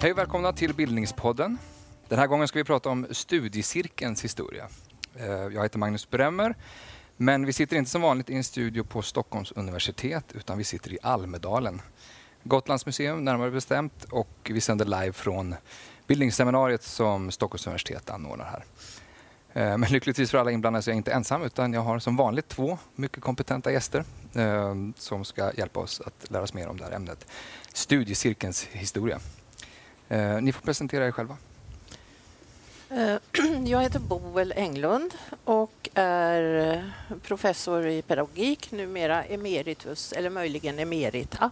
Hej och välkomna till Bildningspodden. Den här gången ska vi prata om studiecirkelns historia. Eh, jag heter Magnus Bremmer, men vi sitter inte som vanligt i en studio på Stockholms universitet, utan vi sitter i Almedalen. Gotlands museum närmare bestämt och vi sänder live från bildningsseminariet som Stockholms universitet anordnar här. Eh, Men lyckligtvis för alla inblandade så är jag inte ensam utan jag har som vanligt två mycket kompetenta gäster eh, som ska hjälpa oss att lära oss mer om det här ämnet. Studiecirkelns historia. Eh, Ni får presentera er själva. Eh, Jag heter Boel Englund och är professor i pedagogik, numera emeritus eller möjligen emerita.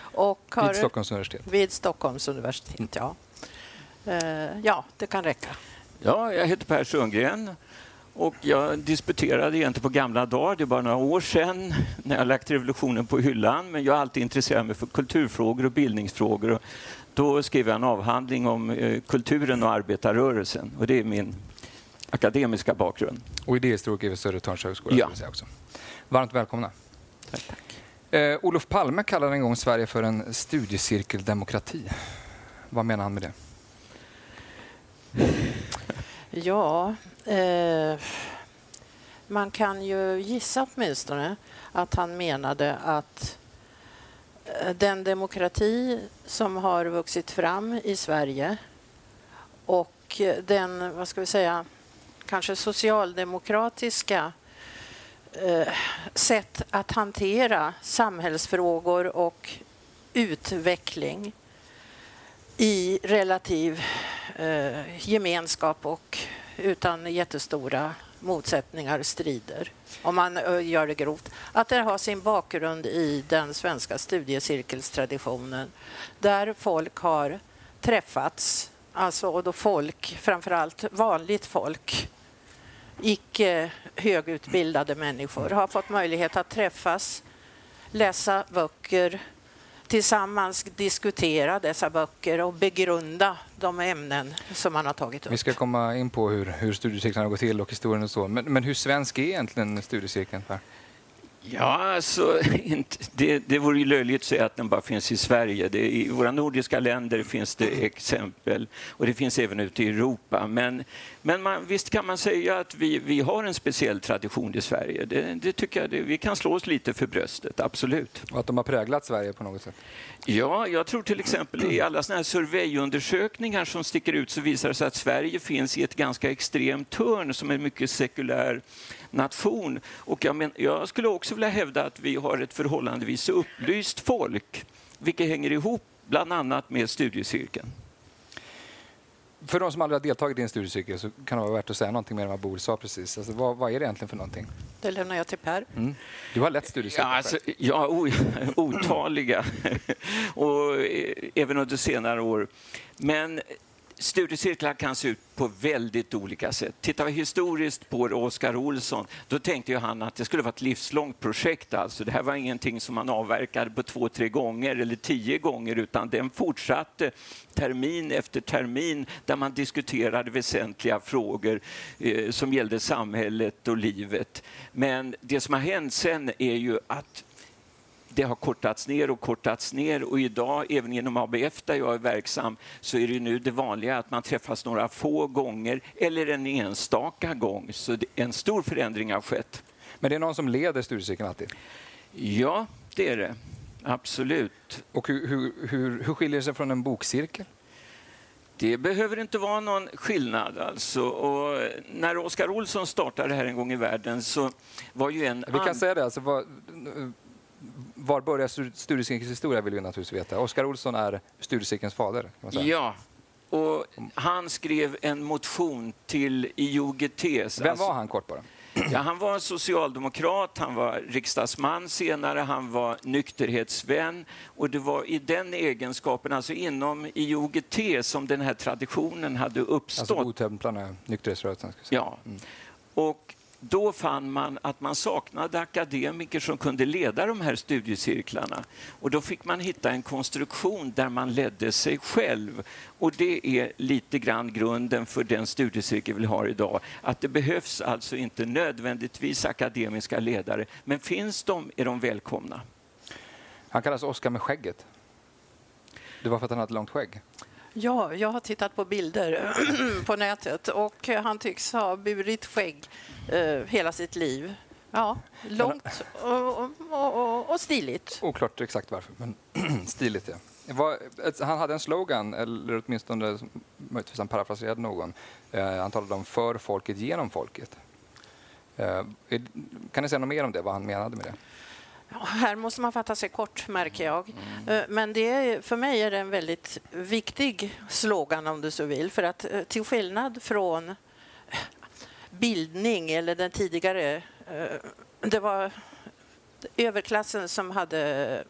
Och har, Vid Stockholms universitet. vid Stockholms universitet, ja. Eh, Ja, det kan räcka. Ja, jag heter Per Sundgren och jag disputerade egentligen på gamla dagar. Det är bara några år sedan när jag lagt revolutionen på hyllan. Men jag har alltid intresserat mig för kulturfrågor och bildningsfrågor. Och då skrev jag en avhandling om eh, kulturen och arbetarrörelsen. Och det är min akademiska bakgrund. Och idéhistoriker vid Södertörns högskola. Ja. vill jag säga Också. Varmt välkomna. Tack. Eh, Olof Palme kallade en gång Sverige för en studiecirkeldemokrati. Vad menar han med det? Ja, eh, man kan ju gissa åtminstone att han menade att eh, den demokrati som har vuxit fram i Sverige och den, vad ska vi säga, kanske socialdemokratiska eh, sätt att hantera samhällsfrågor och utveckling i relativ eh, gemenskap och utan jättestora motsättningar och strider, om man eh, gör det grovt. Att det har sin bakgrund i den svenska studiecirkelstraditionen där folk har träffats, alltså och då folk, framförallt vanligt folk, icke högutbildade människor har fått möjlighet att träffas, läsa böcker, tillsammans diskutera dessa böcker och begrunda de ämnen som man har tagit upp. Vi ska komma in på hur, hur studiecirklarna går till och historien och så. Men, men hur svensk är egentligen studiecirkeln? Per? Ja, alltså, inte, det, det vore ju löjligt att säga att den bara finns i Sverige. Det, I våra nordiska länder finns det exempel och det finns även ute i Europa. Men, men man, visst kan man säga att vi, vi har en speciell tradition i Sverige. Det, det tycker jag det, vi kan slå oss lite för bröstet, absolut. Och att de har präglat Sverige på något sätt? Ja, jag tror till exempel i alla såna här surveyundersökningar som sticker ut så visar det sig att Sverige finns i ett ganska extremt hörn som en mycket sekulär nation. Och jag, men, jag skulle också vilja hävda att vi har ett förhållandevis upplyst folk, vilket hänger ihop bland annat med studiecirkeln. För de som aldrig har deltagit i en studiecirkel så kan det vara värt att säga någonting mer än vad Boel sa precis. Alltså, vad, vad är det egentligen för någonting? Det lämnar jag till Per. Mm. Du har lett Ja, studiecirklar. alltså, ja o, otaliga, och eh, även under senare år. Men studiecirklar kan se ut på väldigt olika sätt. Tittar vi historiskt på Oskar Olsson, då tänkte ju han att det skulle vara ett livslångt projekt. Alltså, det här var ingenting som man avverkade på två, tre gånger eller tio gånger, utan den fortsatte termin efter termin där man diskuterade väsentliga frågor eh, som gällde samhället och livet. Men det som har hänt sen är ju att det har kortats ner och kortats ner och idag, även inom ABF där jag är verksam, så är det nu det vanliga att man träffas några få gånger eller en enstaka gång. Så en stor förändring har skett. Men det är någon som leder studiecirkeln alltid. Ja, det är det. Absolut. Och hur, hur, hur, hur skiljer det sig från en bokcirkel? Det behöver inte vara någon skillnad. Alltså. Och när Oskar Olsson startade det här en gång i världen så var ju en... Vi kan an- säga det. Alltså, var, var börjar stu- studiecirkelns historia vill vi naturligtvis veta. Oskar Olsson är studiecirkelns fader. Ja, och han skrev en motion till IOGT. Vem var han kort bara? Ja, han var socialdemokrat, han var riksdagsman senare, han var nykterhetsvän och det var i den egenskapen, alltså inom IOGT, som den här traditionen hade uppstått. Alltså godtemplarna, nykterhetsrörelsen. Ja. Och då fann man att man saknade akademiker som kunde leda de här studiecirklarna. Och då fick man hitta en konstruktion där man ledde sig själv. Och det är lite grann grunden för den studiecirkel vi har idag. Att det behövs alltså inte nödvändigtvis akademiska ledare, men finns de är de välkomna. Han kallas Oskar med skägget. Det var för att han hade långt skägg? Ja, jag har tittat på bilder på nätet och eh, han tycks ha burit skägg eh, hela sitt liv. Ja, långt och, och, och, och stiligt. Oklart exakt varför, men stiligt ja. Var, han hade en slogan, eller åtminstone möjligtvis han parafraserade någon. Eh, han talade om för folket, genom folket. Eh, kan ni säga något mer om det, vad han menade med det? Här måste man fatta sig kort, märker jag. Mm. Men det är, för mig är det en väldigt viktig slogan, om du så vill. För att eh, till skillnad från bildning eller den tidigare... Eh, det var överklassen som hade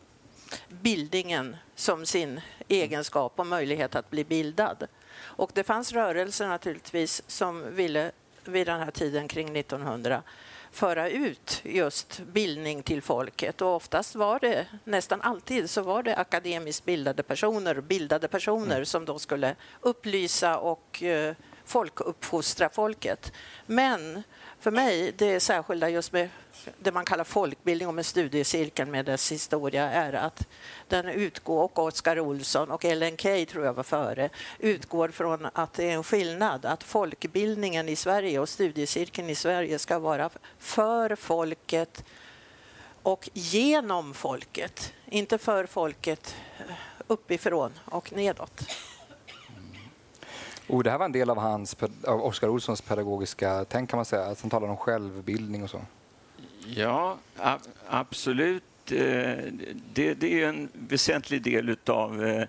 bildningen som sin egenskap och möjlighet att bli bildad. Och det fanns rörelser naturligtvis som ville vid den här tiden kring 1900 föra ut just bildning till folket. Och oftast var det, nästan alltid, så var det akademiskt bildade personer, bildade personer mm. som då skulle upplysa och eh, folkuppfostra folket. Men för mig, det särskilda just med det man kallar folkbildning och med studiecirkeln med dess historia är att den utgår, och Oskar Olsson och Ellen Key tror jag var före, utgår från att det är en skillnad, att folkbildningen i Sverige och studiecirkeln i Sverige ska vara för folket och genom folket, inte för folket uppifrån och nedåt. Oh, det här var en del av, hans, av Oskar Olssons pedagogiska tänk kan man säga, att han talar om självbildning och så. Ja, absolut. Eh, det, det är en väsentlig del av eh,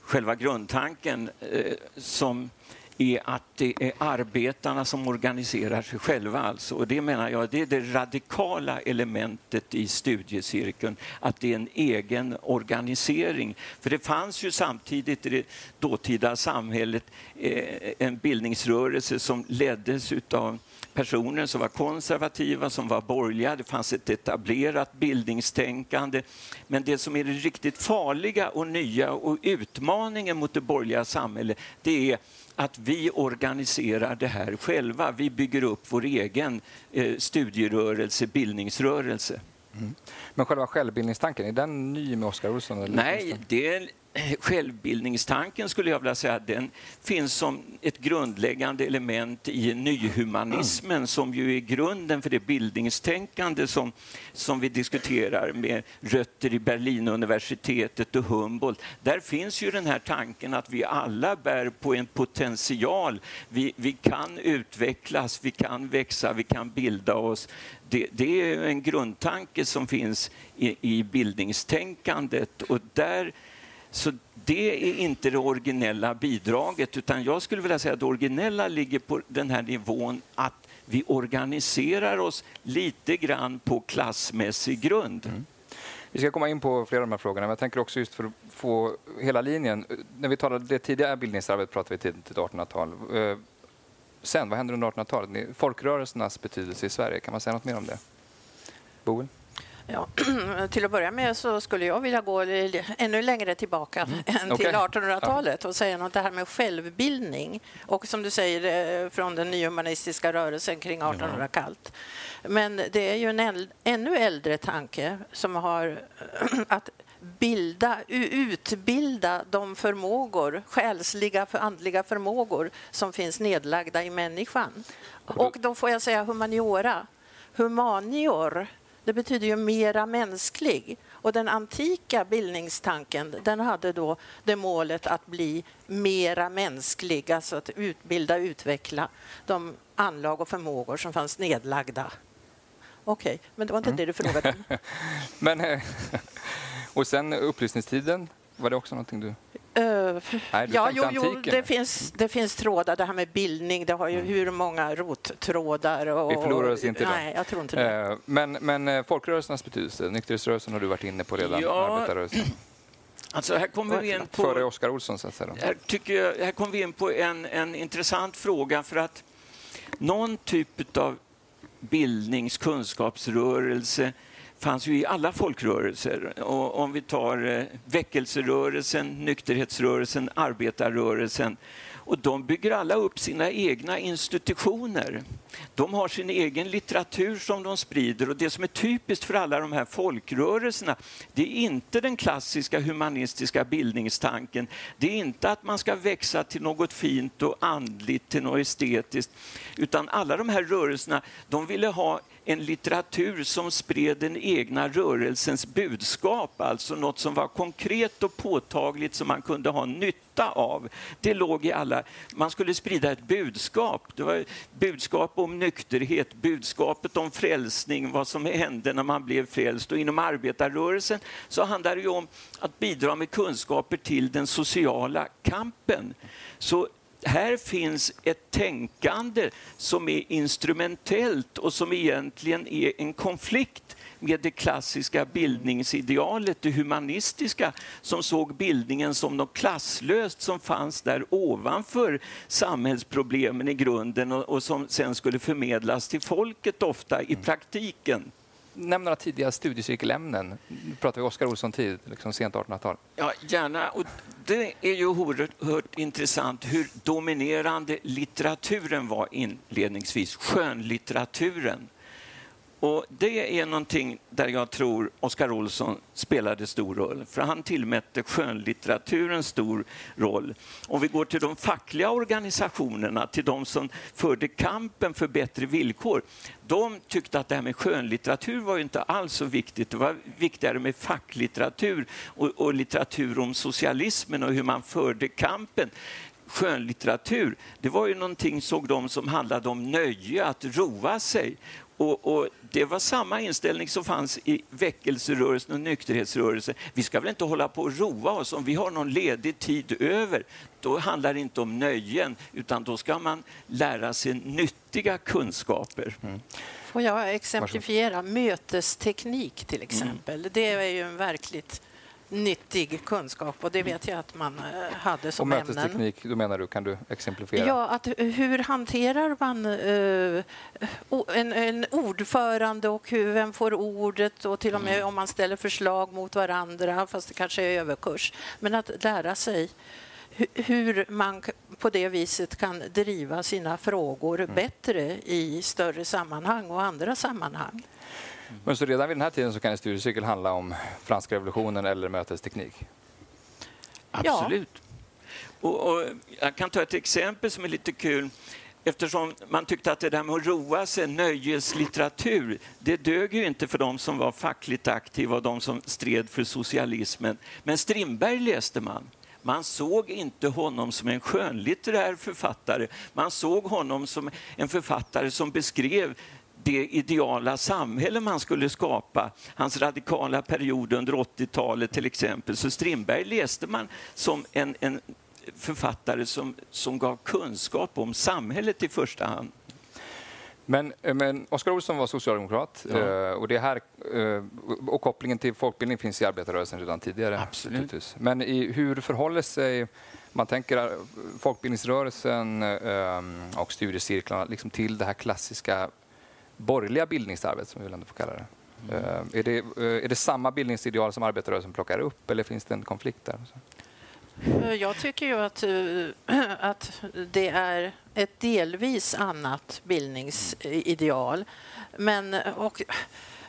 själva grundtanken eh, som är att det är arbetarna som organiserar sig själva. Alltså. Och det menar jag det är det radikala elementet i studiecirkeln, att det är en egen organisering. För det fanns ju samtidigt i det dåtida samhället en bildningsrörelse som leddes av personer som var konservativa, som var borgerliga. Det fanns ett etablerat bildningstänkande. Men det som är det riktigt farliga och nya och utmaningen mot det borgerliga samhället, det är att vi organiserar det här själva. Vi bygger upp vår egen eh, studierörelse, bildningsrörelse. Mm. Men själva självbildningstanken, är den ny med Oskar Olsson? Eller Nej, det är självbildningstanken skulle jag vilja säga, den finns som ett grundläggande element i nyhumanismen som ju är grunden för det bildningstänkande som, som vi diskuterar med rötter i Berlinuniversitetet och Humboldt. Där finns ju den här tanken att vi alla bär på en potential. Vi, vi kan utvecklas, vi kan växa, vi kan bilda oss. Det, det är en grundtanke som finns i, i bildningstänkandet och där så det är inte det originella bidraget, utan jag skulle vilja säga att det originella ligger på den här nivån att vi organiserar oss lite grann på klassmässig grund. Mm. Vi ska komma in på flera av de här frågorna, men jag tänker också just för att få hela linjen. När vi talade det tidiga bildningsarvet pratade vi tidigt 1800-tal. Eh, sen, vad händer under 1800-talet? Folkrörelsernas betydelse i Sverige, kan man säga något mer om det? Boel? Ja, till att börja med så skulle jag vilja gå ännu längre tillbaka mm. än okay. till 1800-talet och säga något det här med självbildning och som du säger eh, från den nyhumanistiska rörelsen kring 1800 kallt. Men det är ju en äldre, ännu äldre tanke som har att bilda, utbilda de förmågor, själsliga, andliga förmågor som finns nedlagda i människan. Och då får jag säga humaniora. Humanior det betyder ju mera mänsklig. Och den antika bildningstanken den hade då det målet att bli mera mänsklig, alltså att utbilda och utveckla de anlag och förmågor som fanns nedlagda. Okej, okay, men det var inte mm. det du frågade om. men, eh, och sen upplysningstiden, var det också någonting du... Uh, Nej, ja, jo, jo, det, finns, det finns trådar. Det här med bildning, det har ju mm. hur många rottrådar. Och, Vi förlorar oss inte Nej, jag tror inte det. Uh, men, men uh, folkrörelsernas betydelse, nykterhetsrörelsen har du varit inne på redan. Ja, Alltså här kommer vi in på... Före Oskar Olsson, så att säga. Här, tycker jag, här kommer vi in på en, en intressant fråga, för att någon typ av bildnings kunskapsrörelse fanns ju i alla folkrörelser. Och om vi tar eh, väckelserörelsen, nykterhetsrörelsen, arbetarrörelsen och de bygger alla upp sina egna institutioner. De har sin egen litteratur som de sprider och det som är typiskt för alla de här folkrörelserna det är inte den klassiska humanistiska bildningstanken. Det är inte att man ska växa till något fint och andligt, till något estetiskt. Utan alla de här rörelserna de ville ha en litteratur som spred den egna rörelsens budskap, alltså något som var konkret och påtagligt som man kunde ha nytta av. Det låg i alla... Man skulle sprida ett budskap. Det var budskap om nykterhet, budskapet om frälsning, vad som hände när man blev frälst. Och inom arbetarrörelsen så handlar det om att bidra med kunskaper till den sociala kampen. Så här finns ett tänkande som är instrumentellt och som egentligen är en konflikt med det klassiska bildningsidealet, det humanistiska, som såg bildningen som något klasslöst som fanns där ovanför samhällsproblemen i grunden och, och som sen skulle förmedlas till folket ofta i praktiken. Nämn några tidiga studiecirkelämnen. Nu pratar vi Oskar Olsson-tid, liksom sent 1800-tal. Ja, gärna. Och det är ju oerhört intressant hur dominerande litteraturen var inledningsvis, skönlitteraturen. Och det är någonting där jag tror Oskar Olsson spelade stor roll, för han tillmätte skönlitteraturen stor roll. Om vi går till de fackliga organisationerna, till de som förde kampen för bättre villkor, de tyckte att det här med skönlitteratur var inte alls så viktigt. Det var viktigare med facklitteratur och, och litteratur om socialismen och hur man förde kampen skönlitteratur, det var ju någonting såg de som handlade om nöje, att roa sig. Och, och, Det var samma inställning som fanns i väckelserörelsen och nykterhetsrörelsen. Vi ska väl inte hålla på och roa oss om vi har någon ledig tid över. Då handlar det inte om nöjen, utan då ska man lära sig nyttiga kunskaper. Mm. Får jag exemplifiera? Mötesteknik till exempel. Mm. Det är ju en verkligt nyttig kunskap och det vet jag att man eh, hade som och mötesteknik, då menar du, kan du exemplifiera? Ja, att hur hanterar man uh, en, en ordförande och hur, vem får ordet och till och med mm. om man ställer förslag mot varandra, fast det kanske är överkurs. Men att lära sig hur man på det viset kan driva sina frågor mm. bättre i större sammanhang och andra sammanhang. Men så redan vid den här tiden så kan en studiecirkel handla om franska revolutionen eller mötesteknik? Absolut. Ja. Och, och, jag kan ta ett exempel som är lite kul. Eftersom man tyckte att det där med att roa sig, nöjeslitteratur, det dög ju inte för de som var fackligt aktiva och de som stred för socialismen. Men Strindberg läste man. Man såg inte honom som en skönlitterär författare. Man såg honom som en författare som beskrev det ideala samhälle man skulle skapa, hans radikala period under 80-talet till exempel. Så Strindberg läste man som en, en författare som, som gav kunskap om samhället i första hand. Men, eh, men Oskar Olsson var socialdemokrat ja. Eh, och, det här, eh, och kopplingen till folkbildning finns i arbetarrörelsen redan tidigare. Absolut. Men i, hur förhåller sig man tänker folkbildningsrörelsen och studiecirklarna liksom till det här klassiska borgerliga bildningsarvet, som vi väl ändå får kalla det. Mm. Är, det eh, är det samma bildningsideal som arbetarrörelsen plockar upp eller finns det en konflikt där? Eh, jag tycker ju att, att det är ett delvis annat bildningsideal. Men och,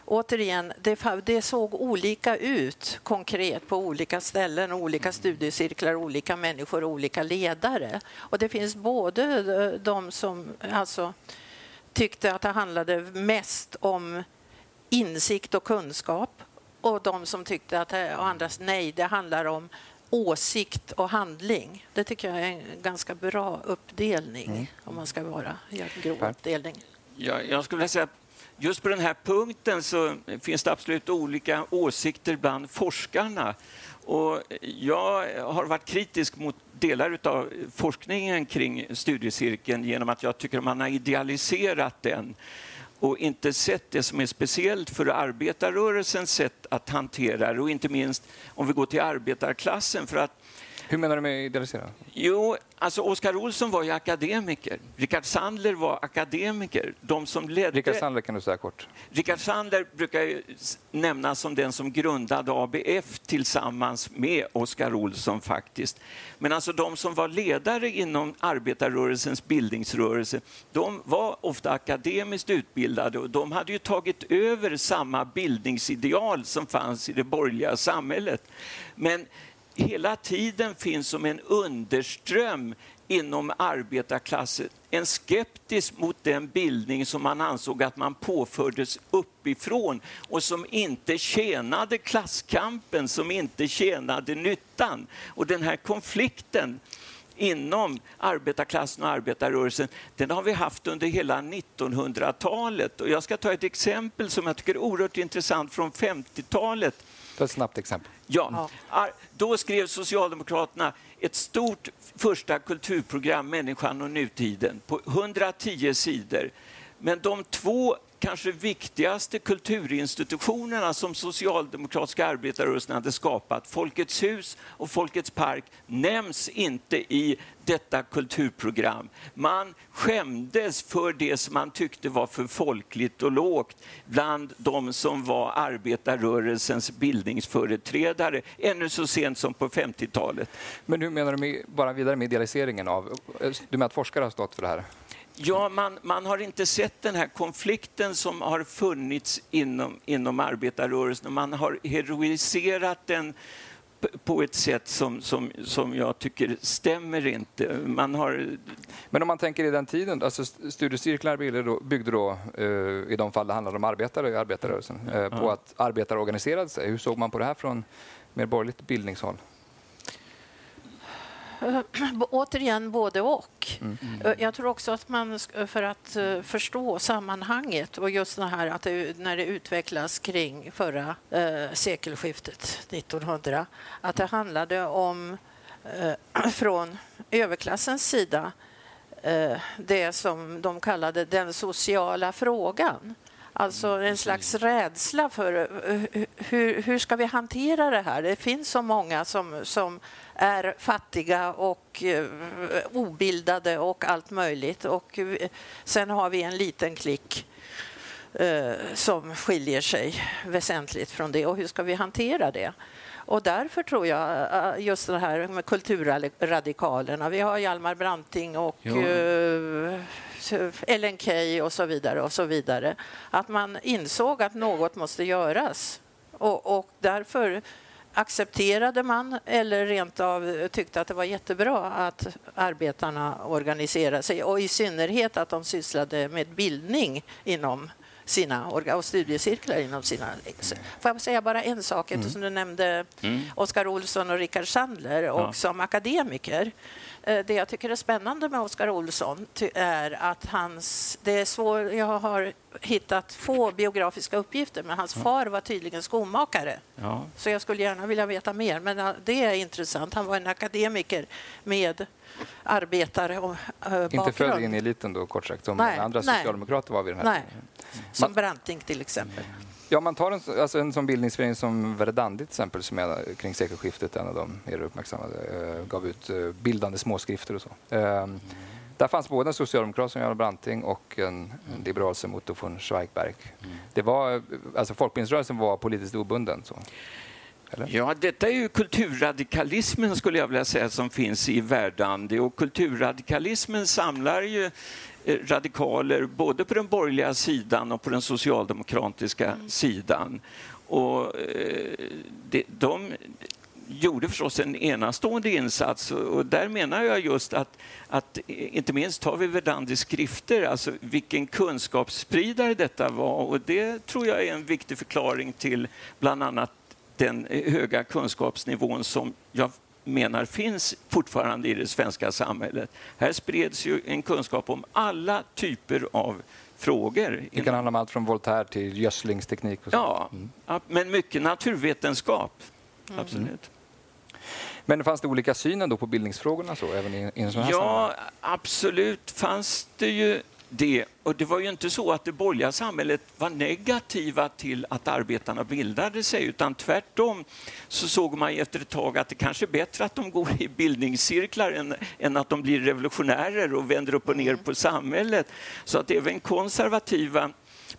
återigen, det, det, såg olika ut konkret på olika ställen, olika studiecirklar, olika människor, olika ledare. Och det finns både de som alltså, tyckte att det handlade mest om insikt och kunskap och de som tyckte att andras nej, det handlar om åsikt och handling. Det tycker jag är en ganska bra uppdelning, mm. om man ska vara i en grov uppdelning. Ja, jag skulle vilja säga att just på den här punkten så finns det absolut olika åsikter bland forskarna. Och jag har varit kritisk mot delar av forskningen kring studiecirkeln genom att jag tycker man har idealiserat den och inte sett det som är speciellt för arbetarrörelsens sätt att hantera det. Och inte minst om vi går till arbetarklassen för att hur menar du med idealisera? Jo, alltså Oskar Olsson var ju akademiker. Rickard Sandler var akademiker. De som ledde... Rickard Sandler kan du säga kort. Rickard Sandler brukar nämnas som den som grundade ABF tillsammans med Oskar Olsson faktiskt. Men alltså de som var ledare inom arbetarrörelsens bildningsrörelse, de var ofta akademiskt utbildade och de hade ju tagit över samma bildningsideal som fanns i det borgerliga samhället. Men hela tiden finns som en underström inom arbetarklassen en skeptisk mot den bildning som man ansåg att man påfördes uppifrån och som inte tjänade klasskampen, som inte tjänade nyttan. Och den här konflikten inom arbetarklassen och arbetarrörelsen, den har vi haft under hela 1900-talet. Och jag ska ta ett exempel som jag tycker är oerhört intressant från 50-talet. Ett snabbt exempel. Ja. Då skrev Socialdemokraterna ett stort första kulturprogram, Människan och nutiden, på 110 sidor. Men de två kanske viktigaste kulturinstitutionerna som socialdemokratiska arbetarrörelsen hade skapat, Folkets hus och Folkets park, nämns inte i detta kulturprogram. Man skämdes för det som man tyckte var för folkligt och lågt bland de som var arbetarrörelsens bildningsföreträdare ännu så sent som på 50-talet. Men hur menar du med, bara vidare med idealiseringen av... Du menar att forskare har stått för det här? Ja, man, man har inte sett den här konflikten som har funnits inom, inom arbetarrörelsen. Man har heroiserat den på ett sätt som, som, som jag tycker stämmer inte. Man har... Men om man tänker i den tiden, alltså studiecirklar byggde då, byggde då uh, i de fall det handlade om arbetare i arbetarrörelsen, uh, på att arbetare organiserade sig. Hur såg man på det här från mer borgerligt bildningshåll? Återigen både och. Mm. Jag tror också att man för att eh, förstå sammanhanget och just det här att det, när det utvecklas kring förra eh, sekelskiftet 1900 att det handlade om eh, från överklassens sida eh, det som de kallade den sociala frågan. Alltså en slags rädsla för eh, hur, hur ska vi hantera det här? Det finns så många som, som är fattiga och uh, obildade och allt möjligt. Och sen har vi en liten klick uh, som skiljer sig väsentligt från det. Och hur ska vi hantera det? Och därför tror jag just det här med kulturradikalerna. Vi har Hjalmar Branting och ja. Ellen Key och så vidare och så vidare. Att man insåg att något måste göras och, och därför accepterade man eller rent av tyckte att det var jättebra att arbetarna organiserade sig och i synnerhet att de sysslade med bildning inom sina och studiecirklar inom sina... Får jag säga bara en sak eftersom mm. du nämnde mm. Oskar Olsson och Rickard Sandler och ja. som akademiker Eh, det jag tycker är spännande med Oskar Olsson är att hans... Det är svår, jag har hittat få biografiska uppgifter, men hans far var tydligen skomakare. Ja. Så jag skulle gärna vilja veta mer, men det är intressant. Han var en akademiker med arbetare och bakgrund. Inte född in i eliten då, kort sagt, som nej, andra socialdemokrater var vid den här nej. Som Branting till exempel. Ja, man tar en, alltså en sån bildningsförening som Verdandi till exempel, som är kring sekelskiftet en av de mer uppmärksammade, uh, gav ut bildande småskrifter och så. Mm. Där fanns både en socialdemokrat som Hjalmar Branting och en, en liberal som Otto von Schweigberg. Mm. Det var, alltså folkbildningsrörelsen var politiskt obunden. Så. Eller? Ja, detta är ju kulturradikalismen skulle jag vilja säga som finns i Verdandi och kulturradikalismen samlar ju Eh, radikaler både på den borgerliga sidan och på den socialdemokratiska mm. sidan. Och eh, de, de gjorde förstås en enastående insats och där menar jag just att, att inte minst tar vi Verdandis skrifter, alltså vilken kunskapsspridare detta var och det tror jag är en viktig förklaring till bland annat den höga kunskapsnivån som jag menar finns fortfarande i det svenska samhället. Här spreds ju en kunskap om alla typer av frågor. Det kan handla om allt från Voltaire till gödslingsteknik. Och ja, mm. men mycket naturvetenskap. Mm. Absolut. Men fanns det olika synen då på bildningsfrågorna så, även i, i en sån här Ja, sammanhang? absolut fanns det ju det. Och det var ju inte så att det borgerliga samhället var negativa till att arbetarna bildade sig, utan tvärtom så såg man efter ett tag att det kanske är bättre att de går i bildningscirklar än, än att de blir revolutionärer och vänder upp och ner på samhället. Så att även konservativa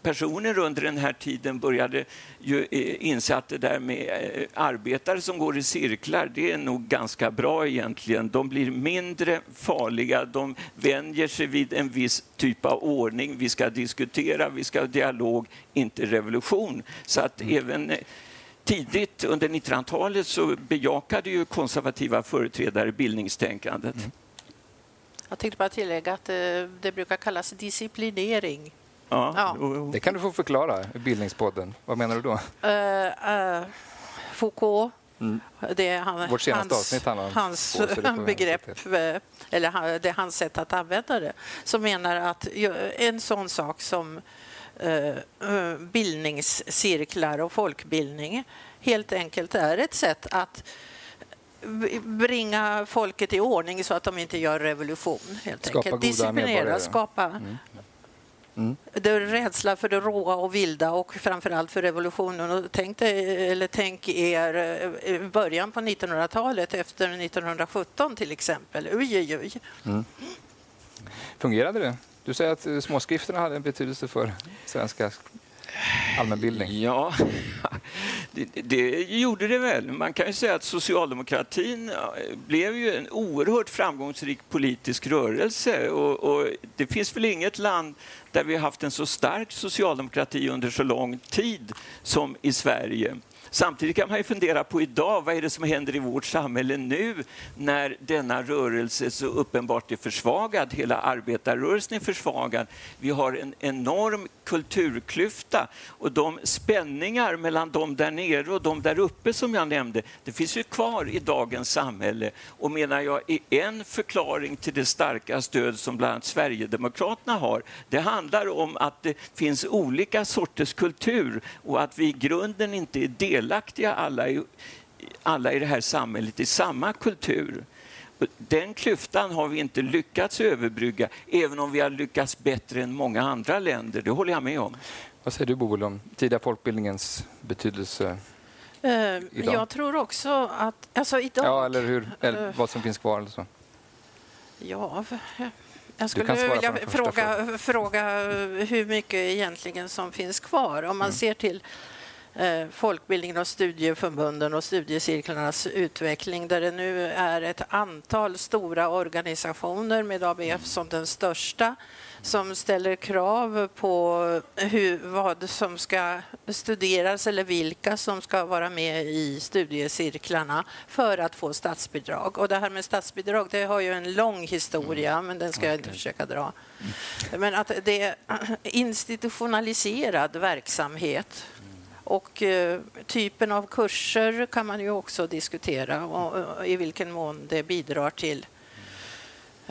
personer under den här tiden började ju eh, inse att det där med eh, arbetare som går i cirklar, det är nog ganska bra egentligen. De blir mindre farliga, de vänjer sig vid en viss typ av ordning. Vi ska diskutera, vi ska ha dialog, inte revolution. Så att mm. även eh, tidigt under 1900-talet så bejakade ju konservativa företrädare bildningstänkandet. Mm. Jag tänkte bara tillägga att det, det brukar kallas disciplinering. Ja, ja. Det kan du få förklara i Bildningspodden. Vad menar du då? Uh, uh, Foucault Mm. Det är han, Vårt senaste hans, avsnitt handlar om hans begrepp, eh, eller det är hans sätt att använda det, som menar att en sån sak som uh, bildningscirklar och folkbildning helt enkelt är ett sätt att bringa folket i ordning så att de inte gör revolution. Helt skapa enkelt. Disciplinera, skapa mm. Mm. Det är rädsla för det råa och vilda och framförallt för revolutionen. Och tänk, dig, eller tänk er eh, början på 1900-talet efter 1917 till exempel. Oj, oj, oj. Mm. Fungerade det? Du säger att eh, småskrifterna hade en betydelse för svenska allmänbildning? Ja, det, det, gjorde det väl. Man kan ju säga att socialdemokratin blev ju en oerhört framgångsrik politisk rörelse och, och det finns väl inget land där vi har haft en så stark socialdemokrati under så lång tid som i Sverige. Samtidigt kan man ju fundera på idag, vad är det som händer i vårt samhälle nu när denna rörelse så uppenbart är försvagad, hela arbetarrörelsen är försvagad. Vi har en enorm kulturklyfta och de spänningar mellan de där nere och de där uppe som jag nämnde, det finns ju kvar i dagens samhälle och menar jag är en förklaring till det starka stöd som bland annat Sverigedemokraterna har. Det handlar om att det finns olika sorters kultur och att vi i grunden inte är delaktiga alla i, alla i det här samhället i samma kultur. Den klyftan har vi inte lyckats överbrygga, även om vi har lyckats bättre än många andra länder. Det håller jag med om. Vad säger du, Boel, om tidiga folkbildningens betydelse uh, idag? Jag tror också att... Alltså idag, ja, eller, hur, eller vad som finns kvar. Eller så. Ja, jag skulle vilja fråga, fråga hur mycket egentligen som finns kvar. Om man mm. ser till Eh, folkbildningen och studieförbunden och studiecirklarnas utveckling där det nu är ett antal stora organisationer med ABF som den största som ställer krav på hur, vad som ska studeras eller vilka som ska vara med i studiecirklarna för att få statsbidrag. Och det här med statsbidrag det har ju en lång historia, mm. men den ska jag inte försöka dra. Men att det är institutionaliserad verksamhet och eh, typen av kurser kan man ju också diskutera och, och i vilken mån det bidrar till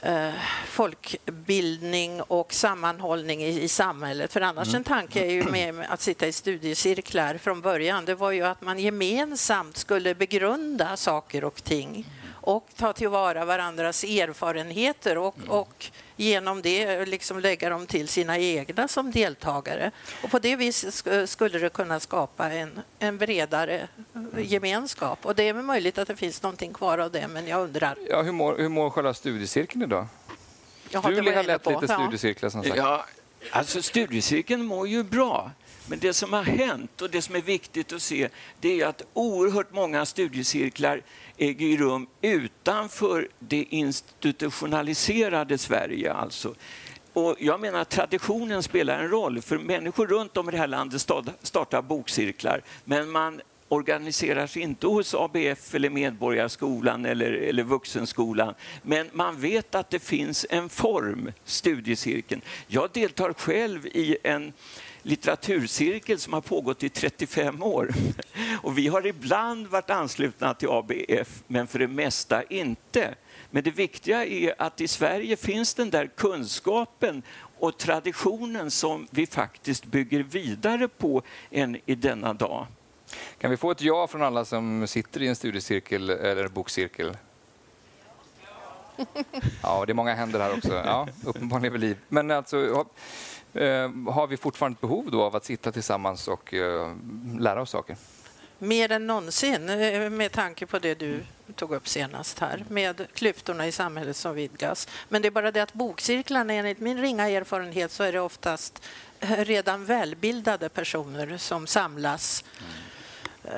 eh, folkbildning och sammanhållning i, i samhället. För annars mm. en tanke är ju med att sitta i studiecirklar från början, det var ju att man gemensamt skulle begrunda saker och ting och ta tillvara varandras erfarenheter och, mm. och genom det liksom lägga dem till sina egna som deltagare. Och på det viset skulle det kunna skapa en, en bredare gemenskap. Och det är möjligt att det finns någonting kvar av det, men jag undrar. Ja, hur, mår, hur mår själva studiecirkeln idag? Jag har du har lett lite studiecirklar som sagt. Ja, alltså studiecirkeln mår ju bra. Men det som har hänt och det som är viktigt att se det är att oerhört många studiecirklar eh, äger rum utanför det institutionaliserade Sverige. Alltså. Och jag menar att traditionen spelar en roll, för människor runt om i det här landet startar bokcirklar, men man organiserar sig inte hos ABF eller Medborgarskolan eller, eller Vuxenskolan. Men man vet att det finns en form, studiecirkeln. Jag deltar själv i en litteraturcirkel som har pågått i 35 år. Och vi har ibland varit anslutna till ABF, men för det mesta inte. Men det viktiga är att i Sverige finns den där kunskapen och traditionen som vi faktiskt bygger vidare på än i denna dag. Kan vi få ett ja från alla som sitter i en studiecirkel eller bokcirkel? Ja, det är många händer här också. Ja, uppenbarligen är liv. Men alltså, har, eh, har vi fortfarande behov då av att sitta tillsammans och eh, lära oss saker? Mer än någonsin, eh, med tanke på det du tog upp senast här, med klyftorna i samhället som vidgas. Men det är bara det att bokcirklarna, enligt min ringa erfarenhet, så är det oftast redan välbildade personer som samlas eh,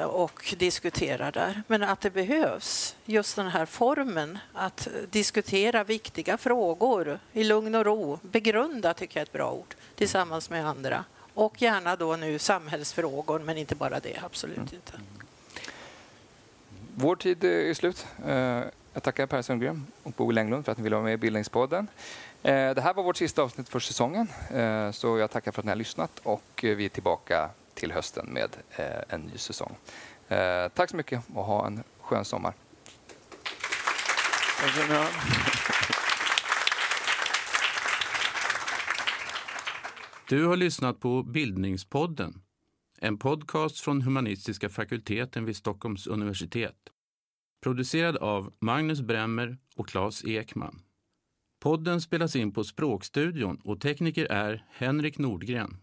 och diskuterar där. Men att det behövs just den här formen att diskutera viktiga frågor i lugn och ro. Begrunda tycker jag är ett bra ord, tillsammans med andra. Och gärna då nu samhällsfrågor, men inte bara det, absolut Mm. inte. Vår tid är slut. Eh, Jag tackar Per Sundgren och Bo Englund för att ni ville vara med i Bildningspodden. Eh, Det här var vårt sista avsnitt för säsongen, Eh, så jag tackar för att ni har lyssnat och eh, vi är tillbaka till hösten med eh, en ny säsong. Eh, Tack så mycket och ha en skön sommar. Du har lyssnat på Bildningspodden, en podcast från humanistiska fakulteten vid Stockholms universitet. Producerad av Magnus Bremmer och Claes Ekman. Podden spelas in på Språkstudion och tekniker är Henrik Nordgren.